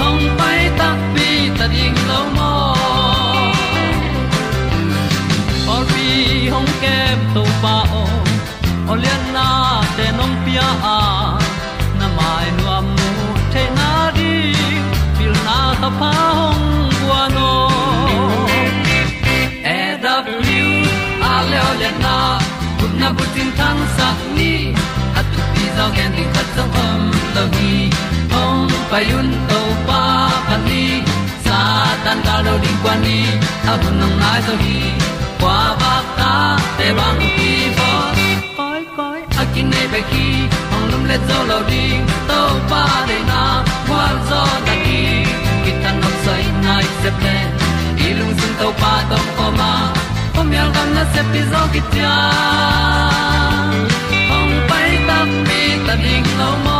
hong pai ta pi ta ding lo mo or bi hong kem to pa o olian na te nong pia a na mai nu am mu te na di pil na ta pa hong bua no e da pru a le olian na kun na bu tin tan sa ni at tu pi zo gen di khat zo om payun to pa pan ni sa tan ga lo ding kwan ni a bu nang mai so hi kwa ba ta te bang ki bo koi koi a kin nei pe ki ong lum le zo lo ding to pa de na kwa zo ta ki ki tan nok sai nai se pe i lung sun to pa tom ko ma. Pom yal gam na se pi zo ki tia ong pai ta mi ta ding lo mo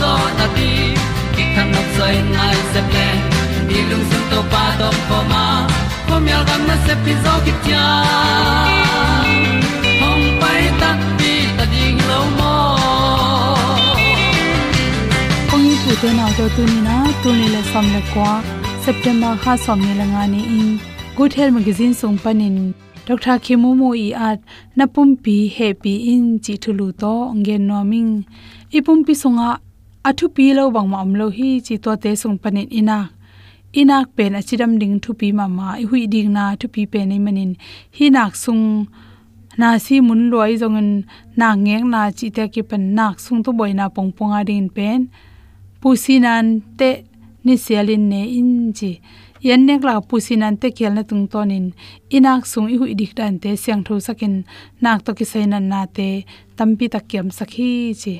zo na ti ki kan nok sai nai se ple ni lung sun to pa do po ma. Pom yal gam na se pi zo ki tia hong pai ta pi ta ding lo mo ong ni pu te naw to tu ni na tu ni le som le kwa september ha som ni la nga ni in. Good health magazine sung panin dr khimu mu i at napum pi happy in chi thulu to. Nge noming ipum pi sunga athu pi lo bang ma am lo hi chi to te sung panin ina. Inak pen achidam ding thu pi ma ma. I hui ding na thu pi pen ni manin. Hi nak sung na si mun loi zongen na ngek na chi te ki pan nak sung to boina pong ponga din pen. Pusinan te ni sialin ne in chi. Yan nek la pusinan te khel na tung tonin. Inak sung i hui dik dan te siang tho sakin. Nak to ki sainan na te tampi takyam sakhi chi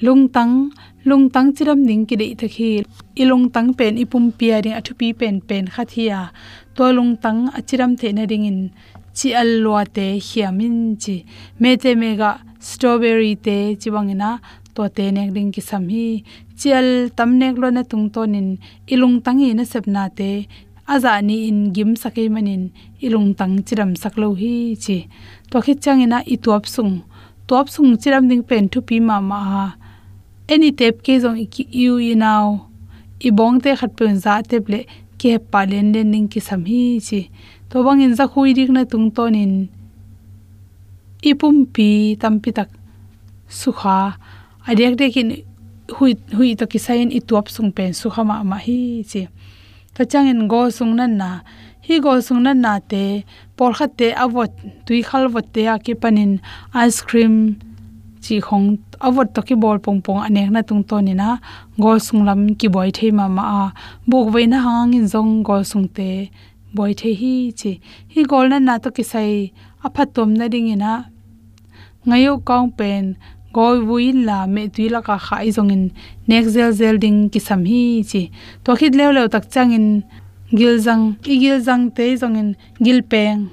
lung tang lung tang chiram ning ki dei thakhi. Lung tang pen ipum pia ri athu pi pen pen khathia to lung tang achiram the na ring in. Chi alwa te hiamin chi. Me te mega strawberry te chiwangina to te nek ring ki sam hi. Chial tam nek lo na tung ton tonin ilung tangi na sepna te. Aza ni in gim sakai manin ilung tang chiram saklo hi chi. To khit i ituap sung. Top sung chiram ding pen thu pi ma ma ha any tep ke jong yu i now i bong te khat pun za tep le ke pa len len ning ki sam hi chi. To bang in za khui dik na tung ton in. Ipum pi tampi tak sukha adek dekin hui hui to ki sain i tuap sung pen sukha ma ma hi chi. To changin go sung nan na. Hi go sung nan na te, por khat te avot tui khal vot te a ki panin ice cream chi khong avot to ki bol pong pong anek na tung to ni na. Gol sung lam ki boy the ma ma a. Buk ve na hang in zong gol sung te. Boy the hi chi. Hi gol na na to ki sai a phat tom na ding ina. Ngayo kaung pen goi vui la me tui la ka khai zong in. Next zel zel ding ki sam hi chi. To khit lew lew tak chang in. Gil zang, i gil zang te zong in. Gil peng.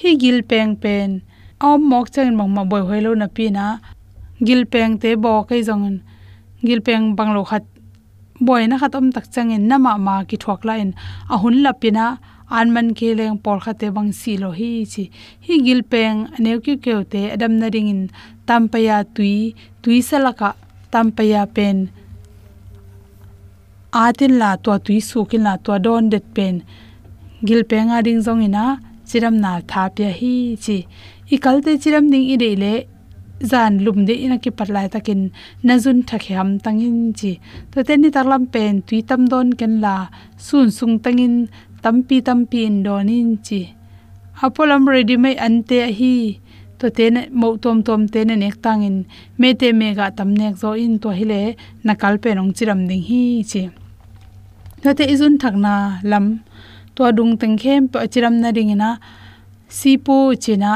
Hi gil peng pen. Om mok chang mong ma boy hoilo na pi na gil peng te bo kai zong in gil peng banglo khat, boy na khatom tak chang in nama ma ki thok la in. A hun la pina an man ke leng por kha te bang si lo hi chi. Hi gil peng aneu ki ke te, adam na ring in. Tampaya tui tui salaka tampaya pen. Atin la to tui su kin la to don det pen. Gil a ding zong ina chiram na tha pya hi chi. I kalte chiram ding i de le zan lum de ina ki patlai takin nazun thakhe ham tangin chi. To te ni tarlam pen tui tam don ken la, sun sung tangin tampi tampi in donin chi. Apolam ready mai ante hi. To te ne, mo tom tom te ne nek tangin me te me ga tam nek zo in to hile nakal pe nong chiram ding hi chi. To te izun thakna lam, to dung teng khem pa chiram na ring ina sipu china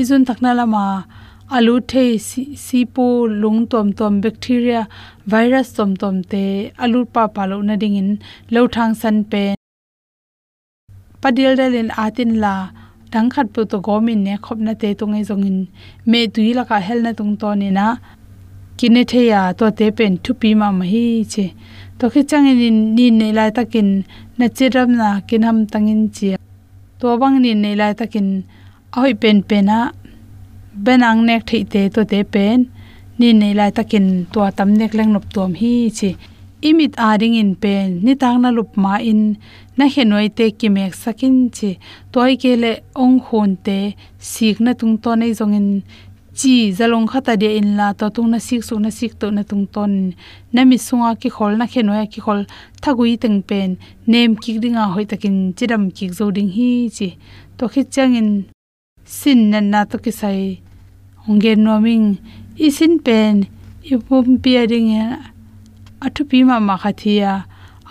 izun thakna lama alu the sipu lung tom tom bacteria, virus, tom tom, te alu pa pa lo na ding in lo thang san pe padil, dalin, atin, la dang khat pu to gomin, ne, khop, na, te tung ei zong in me, tui, la, ka, hel, na tung to ni na, kine, the, ya, to, te, pen, thu, pi, ma ma, hi, che. To, khi, chang in ni ne, lai, takin, na chiram na, kin, ham, tangin chi to, bang ni ne, lai, takin, ahoi, pen, pena benang nek thei te to te pen, ni nei lai takin to tam nek leng nop tom hi chi. Imit aring in pen, ni tang na lup ma in, na henoi te ki mek sakin chi. Toy ke le ong hon te, sik na tung to nei zong in. Chi, zalong khata de in la to tung na sik su na sik to na tung ton. Na mi sunga ki khol, na khenoi ki khol, thagui teng pen. Nem ki dinga hoi takin chiram ki zo ding hi chi. To khit chang in sin nan na to ki sai honggen noming isin pen ipum pia ding ya athu pi ma ma khathia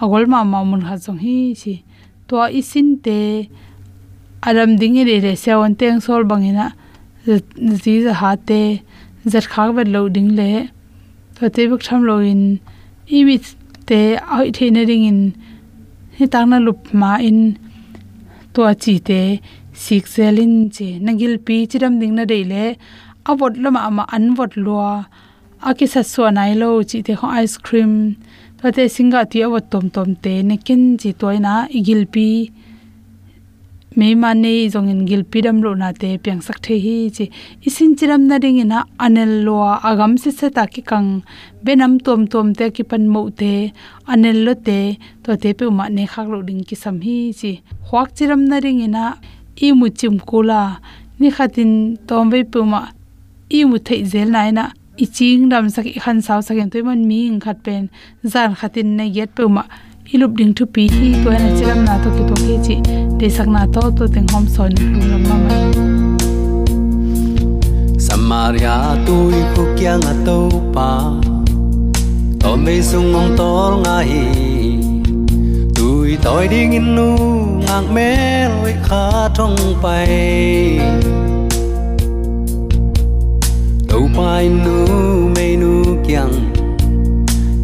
agol ma ma mun ha jong hi chi to isin te aram ding re re on teng sol bangina ji za ha te zat khak ba lo ding le to te buk tham lo in i mi te ai the na ring in hi tang na lup ma in to chi te sik selin che nangil pi chiram ding na dei le avot lama ama anvot lua akisa so nai lo chi te ho ice cream. To te singa ti avot tom tom te ne kin chi toina igil pi me ma ne zong in gil pi dam lo na te pyang sak the hi chi isin chiram na ding ina anel lo agam se se ta ki kang benam tom tom te ki pan mo te anel lo te to te pe ma ne khak lo ding ki sam hi chi hwak chiram na ring ina i mu chim kula, ni khatin tom ve puma i mu thei zel nai na i ching dam sak i khan saw sakin toy man mi ing khat pen. Zan khatin na yet puma i lup ding thu pi hi to na chiram na to ki to ke chi. Te sak na to to teng hom son ru ram ma mai samaria tôi khu kia ngà to pa. Tom ve sung ong tor nga hi tôi tôi nu ngang mé lối khá trong bay. Đâu pai nu me nu kyang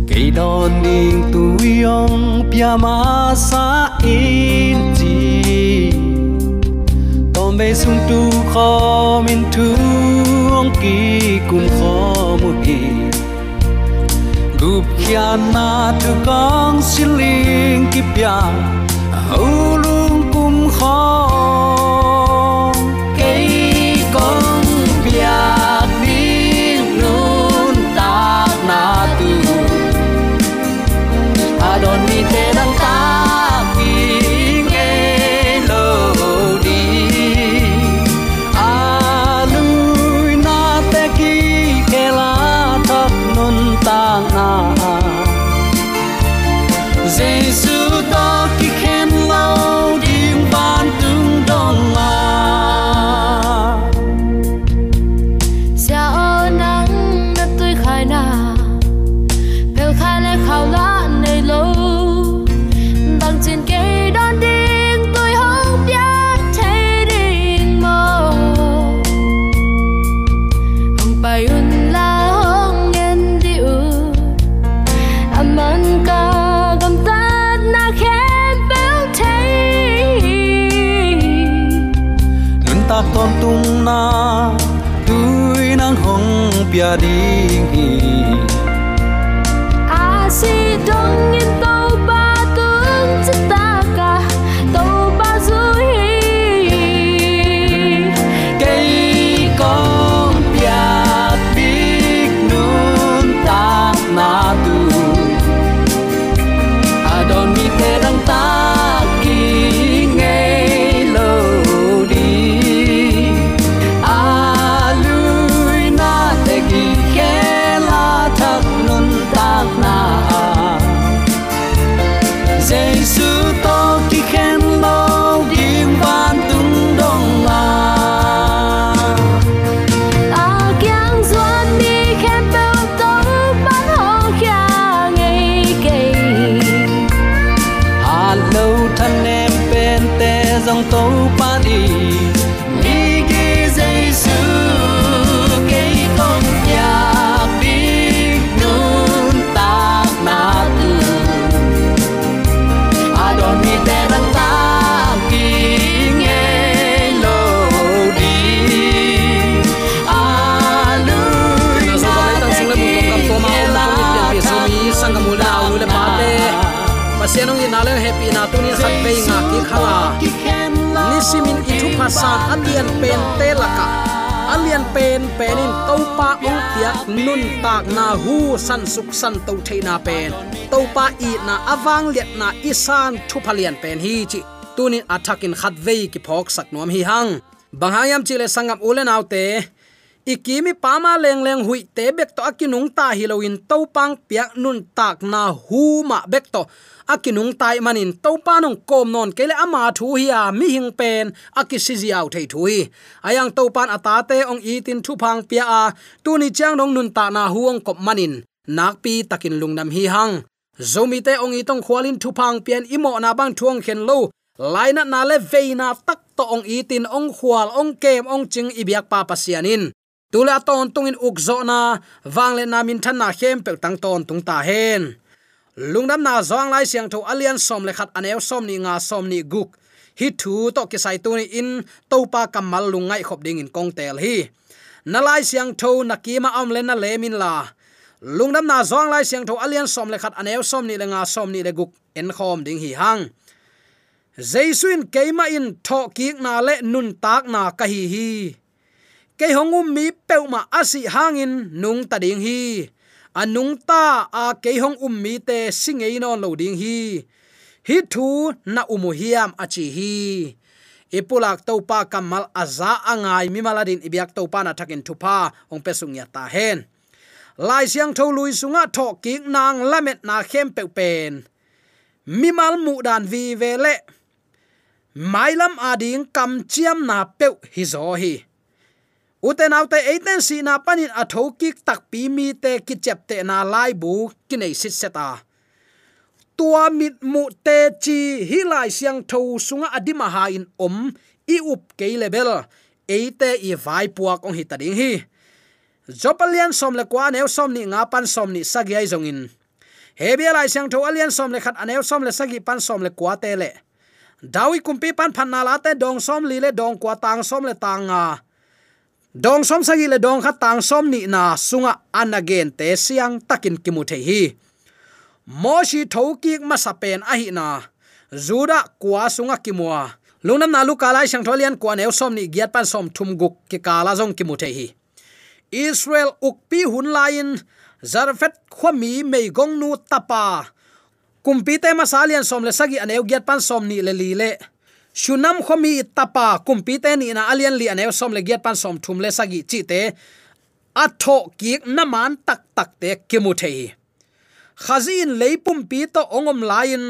cây đòn điên tuổi ông pia ma sa in chi. Tom be sung tu kho min tu ông ki kun kho mu hi gup kia na tu kong siling ki pia au lung kum kho simin i alian pen te laka alian pen penin topa ong piak nun tak na hu san suk san to theina pen. Topa i na awang liat na isan thu phalian pen hi chi. Tunin athakin khat vei ki phok sak nom hi hang. Bangayam chile sangam ulen autte ikimi pama leng leng hui te bek to akinung ta hiloin topang piak nun tak na hu ma bek to akinung tai manin topa nong kom non kele ama thu hiya mi hing pen akisiji au thei thui ayang topan atate ong itin tin thu phang pia a, tu ni chang nong nun ta na huang kop manin. Nak pi takin lungnam hi hang. Zomi te ong itong khwalin thu phang pian imo na bang thuang khen lo. Laina na le veina tak to ong itin tin ong khwal ong kem, ong ching ibyak pa pasianin. Tula ton tungin ukzo na wangle na min than na khem pe tang ton tung ta hen lungdam na zong lai siang tho alian som le khat anew som ni nga som ni guk. Hi thu to ki sai tu ni in, to pa kamal lungai khop ding in kong tel hi. Na lai siang tho na ki ma om le na le min la. Lungdam na zong lai siang tho alian som le khat anew som ni le nga som ni le guk en khom ding hi hang. Jaisuin keima in tho ki na le nun tak na ka hi hi. Ke hongum mi peuma asi hangin nung ta ding hi anung ta, a ke hong um mi te singei non lo ding hi. Hi thu na umu hiam achi hi. Ipulak to pa kamal aza angai mi maladin ibyak to pa na thakin thupa, ong pesung ya ta hen. Lai siang tho lui sunga tho ki nang lamet na khem pe pen. Mi mal mu dan vi ve le. Mailam ading kam chiam na pe hi zo hi uten autte eiten si na panin atho ki tak pi mi te ki chep te na lai bu ki nei sit seta. Tua mit mu te chi hi lai siang tho sunga adima ha in om i up ke level. Eite i vai puak ong hita ding hi. Jopalian som le kwa neu som ni nga pan som ni sagyai zongin hebia lai siang tho alian som le khat aneu som le sagi pan som le kwa te le. Dawi kumpi pan phan na la te dong som li le dong kwa tang som le tanga dong som sagi le dong khat tang som ni na sunga anagen te siang takin kimu the hi. Moshi thoki ma sapen a hi na. Zuda kwa sunga kimwa lunam na lu kala sang tholian kwa ne som ni giat pan som thum guk ki kala jong kimu the hi. Israel ukpi hun lain. Zarfet khwami mei gong nu tapa. Kumpi te masalian som le sagi aneu giat pan som ni le li le shunam khomi tapa kumpi te ni na alian li aneu som le giat pan som thum le sagi chi te atho ki naman tak tak te kimu thei. Khazin leipum pi to ongom lain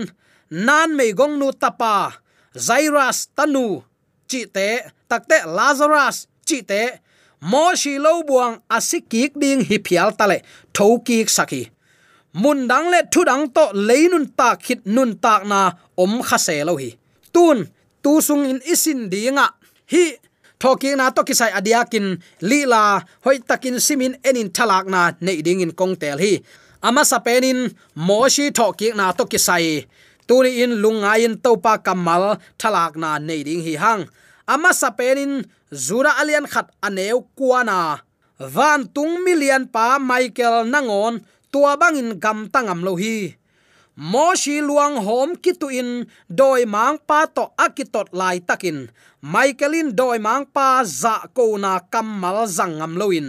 nan mei gong nu tapa zairus tanu chi te takte lazarus chi te mo shi lo buang asikik ding hi phial tale thokik saki mun dang le thu dang to leinun ta khit nun tak na om khase lo hi. Tun tu sung in isin dinga. Hi, thoki na to kisai adiakin lila hoi takin simin enin thalak na nei ding in kongtel hi. Ama sapenin moshi thoki na to kisai tuni in lunga in topa kamal thalak na nei ding hi hang. Ama sapenin zura alian khat aneu kuana van tung million pa michael nangon, tua bangin gam tangam lo hi mo shi luang hom kitu in doi mang pa to akitot lai takin michaelin doi mang pa dạ za ko na kamal zangam loin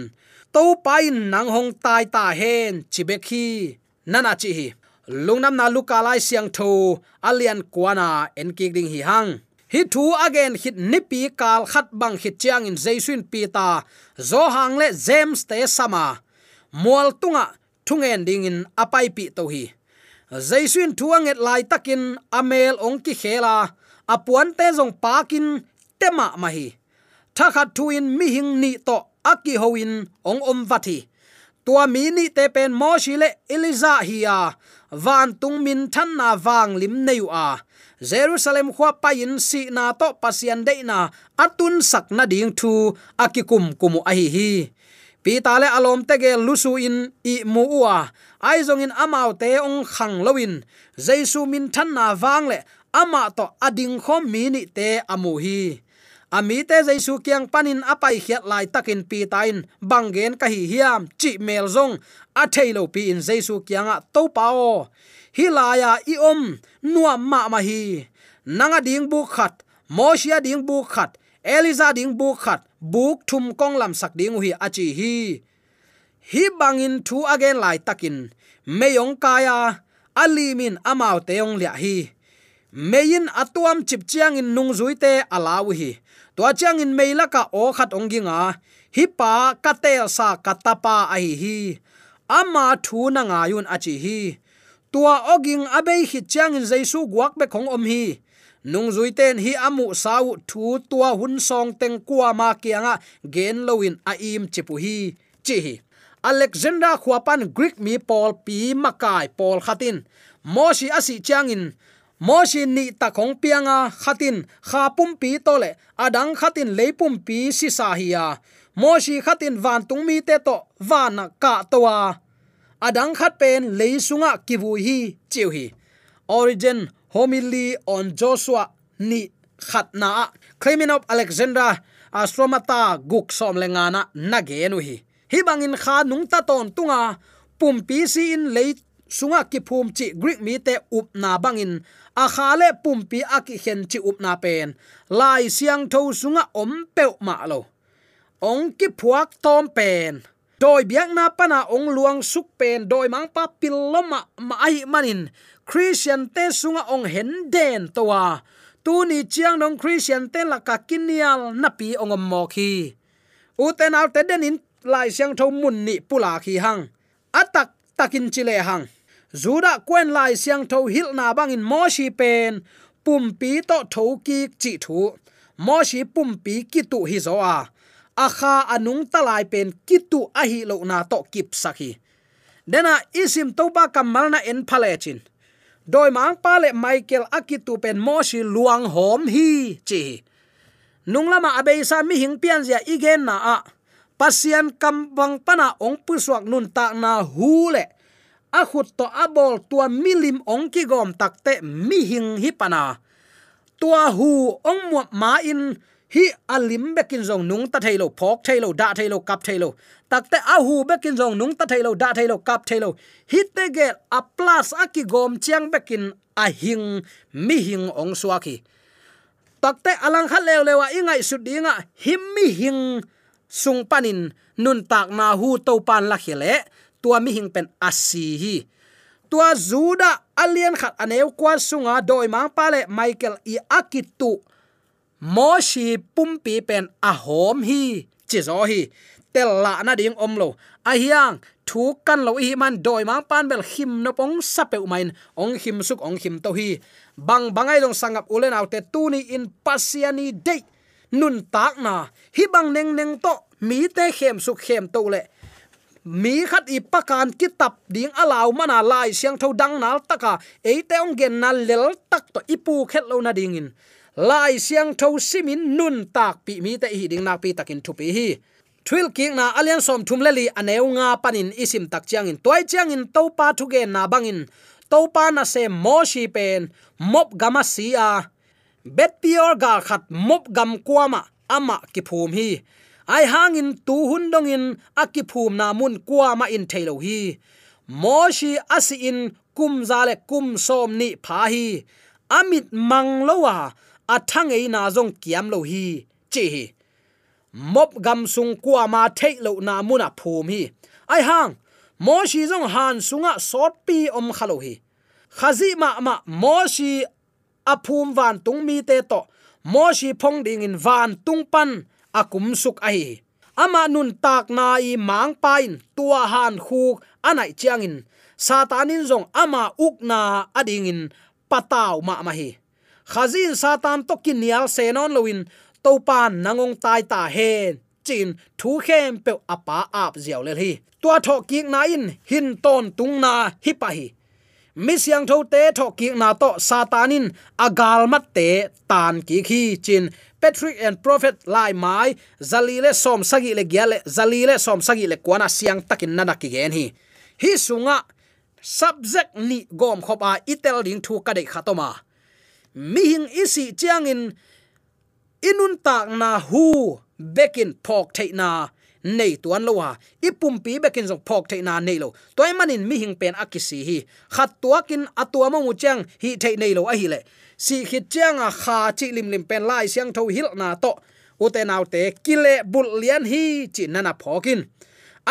to pai nang hong tai ta hen chibekhi nana chi hi. Lungnam na luka lai siang tho alian kwana en ki ding hi hang. Hi thu again hit nipi kal khat bang hit chiang in jaisun pi ta, zo hang le james te sama. Mual tunga thungen ding in apai pi to hi jaisun thuanget lai takin, amel ong ki khela. Apuan te jong pakin, tema mahi. Thakhat thuin mi hing ni to aki hoin ong om vathi tua mi ni te pen mo shile eliza hiya van tung min than na wang lim neu a. Jerusalem khwa pa in si na to pasian de na. Atun sak na ding thu akikum kumu ahi hi hi. Pi ta le alom te ge lusu in i mu wa ai zong in amau te ong khang loin jesu min than na wang le ama to ading khom mi ni te amu hi. Ami te jaisu kyang panin apai khiat lai takin pi tain bangen ka hi hiam, chi mel zong, a thailo pi in jaisu kyanga to pao hilaya i om nuam ma ma hi. Nanga ding bu khat, moshia ding bu khat, eliza ding bu khat, buk thum kong lam sak ding hi achi hi hi bangin thu again lai takin. Meyong kaya alimin amau teong lia hi. Meyin atuam chip chiang in nung zuite alawi hi. To chiang in meila ka o khat onginga. Hi pa katel sa katapa ai hi. Ama thu na nga yun achi hi. Tua oging abei hi chiang in jaisu guak be khong om hi. Nung zui ten hi amu sau thu tua hun song teng kwa ma kianga gen loin a im chipu hi. Chi hi alexander khuapan greek mi paul pi makai paul khatin. Moshi asi changin moshi ni ta khong pianga khatin. Kha pum pi tole. Adang khatin leipum pi si sahia moshi khatin van tung mi te to van ka towa adang khat pen leisunga kivu hi chiu hi. Origin homily on joshua ni khatna claiming of alexander, astromata guk som lengana nagenu hi hi bangin kha nung ta ton tunga. Pum pi si in le sunga ki phum chi greek mi te up na bangin. A khale pum pi a ki hen chi up na pen. Lai siang tho sunga om pe ma lo. Ong ki phuak tom pen. Doi biak na pana ong luang suk pen. Doi mang pa piloma ma ai manin. Christian te sunga ong hen den towa. Tu ni chiang dong christian te la ka kinial na pi ong mo khi. Uten al te den in lai siang tho mun ni pula khi hang. Atak takin chile hang. Zuda kwen lai siang tho hil na bangin mo shi pen. Pum pi to tho ki chi thu. Mo shi pum pi ki tu hi zo a. Akha anung talai pen kitu a hi lo na to kip sakhi dena isim to ba kamal na en phale chin. Doi mang pa le michael akitu pen mo shi luang hom hi chi. Nunglama abeisa mi hing pian zia igen na a pasian kam bang pana ong pu suak nun ta na hu le. A khut to abol tua milim ong ki gom takte mi hing hi pana. Tua hu ong mu ma in, hi alim bekin zong nung ta thailo phok thailo da thailo kap thailo takte a hu bekin zong nung ta thailo da thailo kap thailo hi te gel a plus a ki gom chiang bekin a hing, mi hing ong suaki takte alang khat lew lewa ingai su dinga him mi hing sung panin nun tak na hu to pan la khile tua mi hing pen asi hi. Tua zuda alien khat aneu kwa sunga doi ma pale michael i akitu. Moshi pumpi pen a hom hi, chi zo hi. Tel la na ding om lo. A hiang, thu kan lo hi man doi ma pan bel him no pong sape umain ong him suk ong him to hi. Bang bangai dong sangap ulen autte tuni in pasiani date nun tak na. Hi bang neng neng to. Mi te khem su khem to le. Mi khat i pakan kitab ding alaw mana lai siang tho dang nal taka. Eite ong gen na lel tak to ipu khet lo na ding in. Lai siang tho simin nun tak pi mi te hi ding na pi takin thu pi hi. Thil king na alian som thum leli aneu nga panin isim tak chiang in. Toy chiang in to pa thu ge na bangin to pa na se mo shi pen. Mop gama si a bet pior ga khat mop gam kwama ama ki phum hi. Ai hangin tu hun dong in akiphum na mun kwama in thailo hi. Moshi asi in kum zale kum som ni pha hi. Amit mang lowa athang ei na zong kiam lo hi. Chi hi. Mop gam sung kwa ma thei lo na muna phum hi. Ai hang mo shi zong han sunga sot pi om khalo hi. Khazi ma ma mo shi aphum van tung mi te to. Mo shi phong ding in van tung pan akum suk ai ama nun tak na i mang pain, tua han khuk anai chiangin satanin zong ama ukna adingin pataw ma ma hi. Khazin satan to kinial senon loin to pan nangong tai ta hen chin thu khem pe apa ap ziaw le hi. Tua tho ki na in, hin ton tung na hi pa hi mi siang tho te, tho ki na to, satanin, agal mat te, tan ki khi, chin, patrick and prophet lai mai, zalile som sagi le gyale zalile som sagi le kwana siang takin nana ki gen hi. Hi sunga subject ni gom khopa itel ding thu ka de khatoma mi hing isi chiangin inun tak na hu, bekin phok thei na nei tuan lo wa. Ipum pi bekin jong phok thei na nei lo. Toy manin mi hing pen akisi hi. Khat tuakin atua mo mu chang hi thei nei lo a hi le. Si khit chang a kha chi lim lim pen lai siang tho hil na to. Ute naw te kile bul lian hi chi nana phokin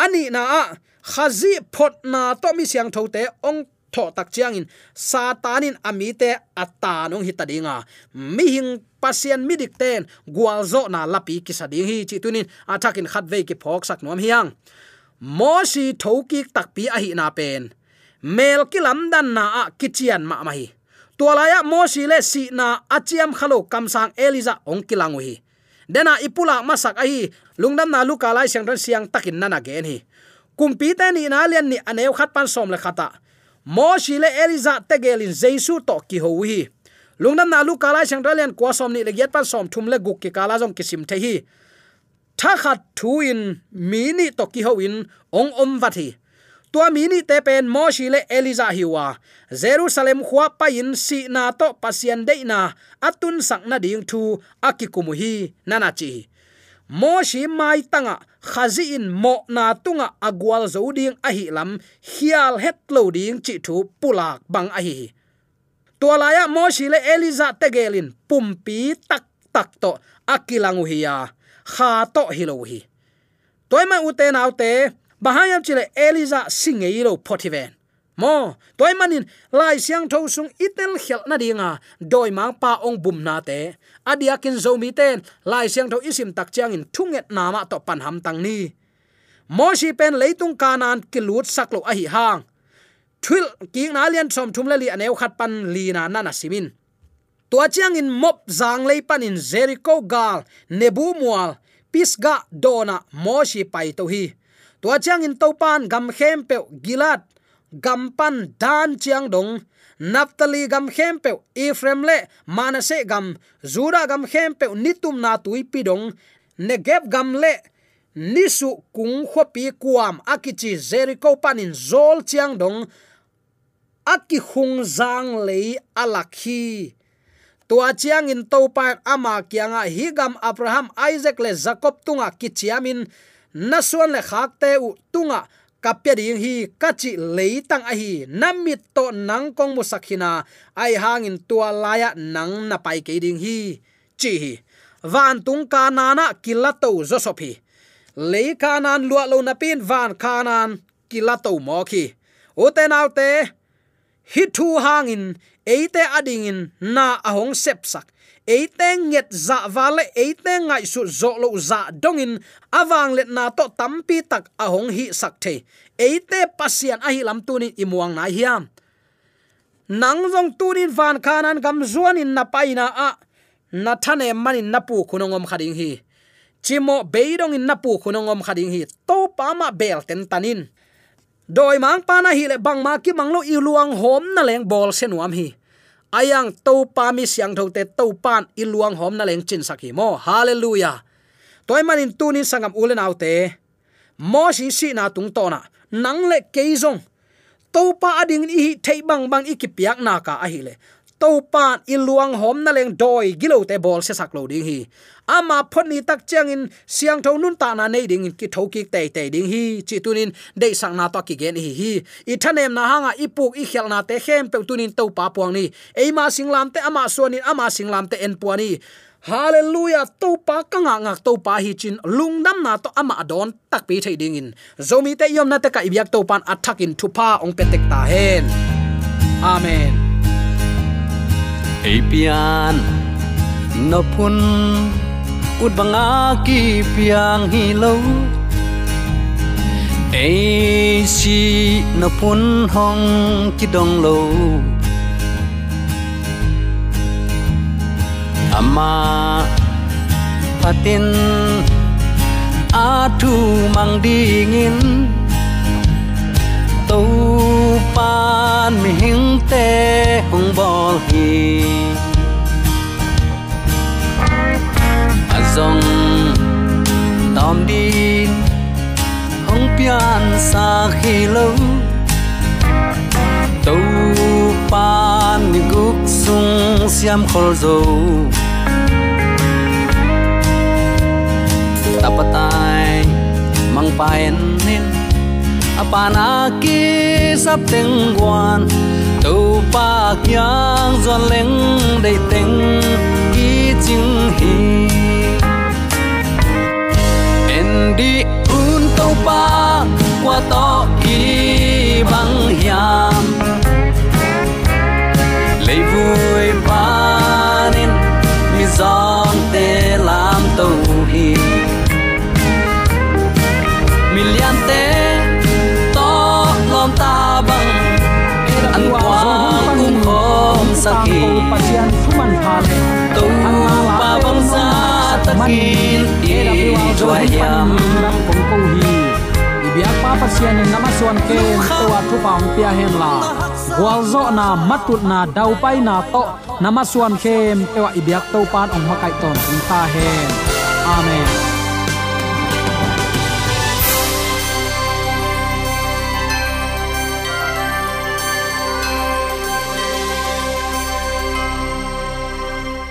ani na a khazi phot na to mi siang tho te ong tho tak chiang in. Satanin amite atanong hitadinga mi hing pasien midik ten gwalzo na lapi kisadi hi chi tunin athakin khatve ki phok sak nom hiang. Mosi thoki takpi a hi na pen. Mel kilam dan na a kichian ma ma hi. Tualaya mosi le si na achiam khalo kamsang eliza ong hi. Dena ipula masak ahi lungdam na luka lai siang ran siang takin nana gen hi. Kumpi te ni na lian ni aneu khat pan som le khata mo shi le eliza tegelin jesu to ki ho hi lungnam na lu kala sang dalian kwa som ni le get pan som thum le guk ki kala jong kisim the hi. Tha khat thu in mi ni to ki ho in ong om va thi. Tua mi ni te pen mo shi le eliza hiwa jerusalem khwa pa in si na to pasien de na. Atun sak na ding thu akikumu hi nana chi. Mo shi mai tanga, khazi in mo na tunga agwal zo ding a hi lam, hial het lo ding chi thu pulak bang a hi tualaya moshi le eliza tegelin, pumpi tak tak to akilangu hiya kha to hilohi toy ma uten autte bahayam chile eliza singei lo photiven mo toy manin lai siang tho sung itel khel na dinga doi mang pa ong bum na te. Adia kin zo mi ten lai siang tho isim tak chiang in thunget nama to pan ham tang ni mo shi pen leitung kanan kilut saklo a hi hang thil king na lian som thum lali aneu khat pan li na na na simin. Tua chiang in mop zang lei pan in jericho gal, nebu mual pisga dona moshi pai to hi. Tua chiang in topan gam khem pe gilat, gam pan dan chiang dong naftali gam khem pe ephraim le manase gam, zura gam khem pe nitum na tui pi dong negeb gam le, nisu kung khopi kuam, akichi jericho panin zol chiang dong aki khung zang lei alakhi tua chiang in to pa ama kianga higam abraham, isaac le jacob tunga kichiamin nasuan le khakte u tunga kapya ding hi kachi leitang a hi. Namit to nang kong musakhina ai hangin tua laya nang na pai ke ding hi. Chi hi. Van tung ka nana kilato zosopi le kanan lua lo na pin, van kanan kilato mo khi o te te hi thu hangin eite adingin, na ahong sepsak. Eite nget za vale, eite ngai su zo lo za dongin awang let na to tampi tak ahong hi sak the eite pasian ahi lam tunin imuang na hiam nang jong tunin van kanan gam zuanin na paina a. Na thane manin na pu khunongom khading hi. Chimo beidong in na pu khunongom khading hi. To pa ma bel ten tanin doi mang pa na hi le bang ma ki manglo i luang hom na leng bol se nuam hi. Ayang to pa mi siang tho te to pan i luang hom na leng chin sakhi mo. Hallelujah. Toy manin tunin sangam ulen autte mo si si na tung to na. Nang le keizong to pa ading i thei bang bang i ki piak na ka a hi le to pan iluang hom na leng doi gilo te bol se sak lo ding hi. Ama phoni tak chang in siang tho nun ta na nei ding ki tho ki te te ding hi. Chi tunin de sang na to ki gen hi hi. I thanem na hanga ipuk i khel na te khem pe tunin to pa puang ni. Eima singlam te, ama suanin ama singlam te en puani hallelujah! To pa kanga ngak to pa hi chin lungnam na to ama don tak pi thei ding in. Zomi te yom na te ka ibyak to pan attack in thupa ong petek ta hen. Amen. Epian no pun ut banga ki piang hi lo Ei si no pun hong ki dong lo Ama patin atu mang dingin tâu pan mi hing te bol hi azong tom din hong pian sa khi lâu Tu pan ni guk sung siam khol zo tapatai mang paen nin apana ki sap teng quan tu pa kyang zon leng đầy teng ki ching hi en di un tàu pa sakhi pasian thuman phan tu pa bang sa takin i joy yam ram kong ko hi ibyak pa pasian in namaswan ke towa thu paung pia hen la wal zo na matut na dau pai na to namaswan khem tewa ibyak to pan ong makai ton ta hen amen.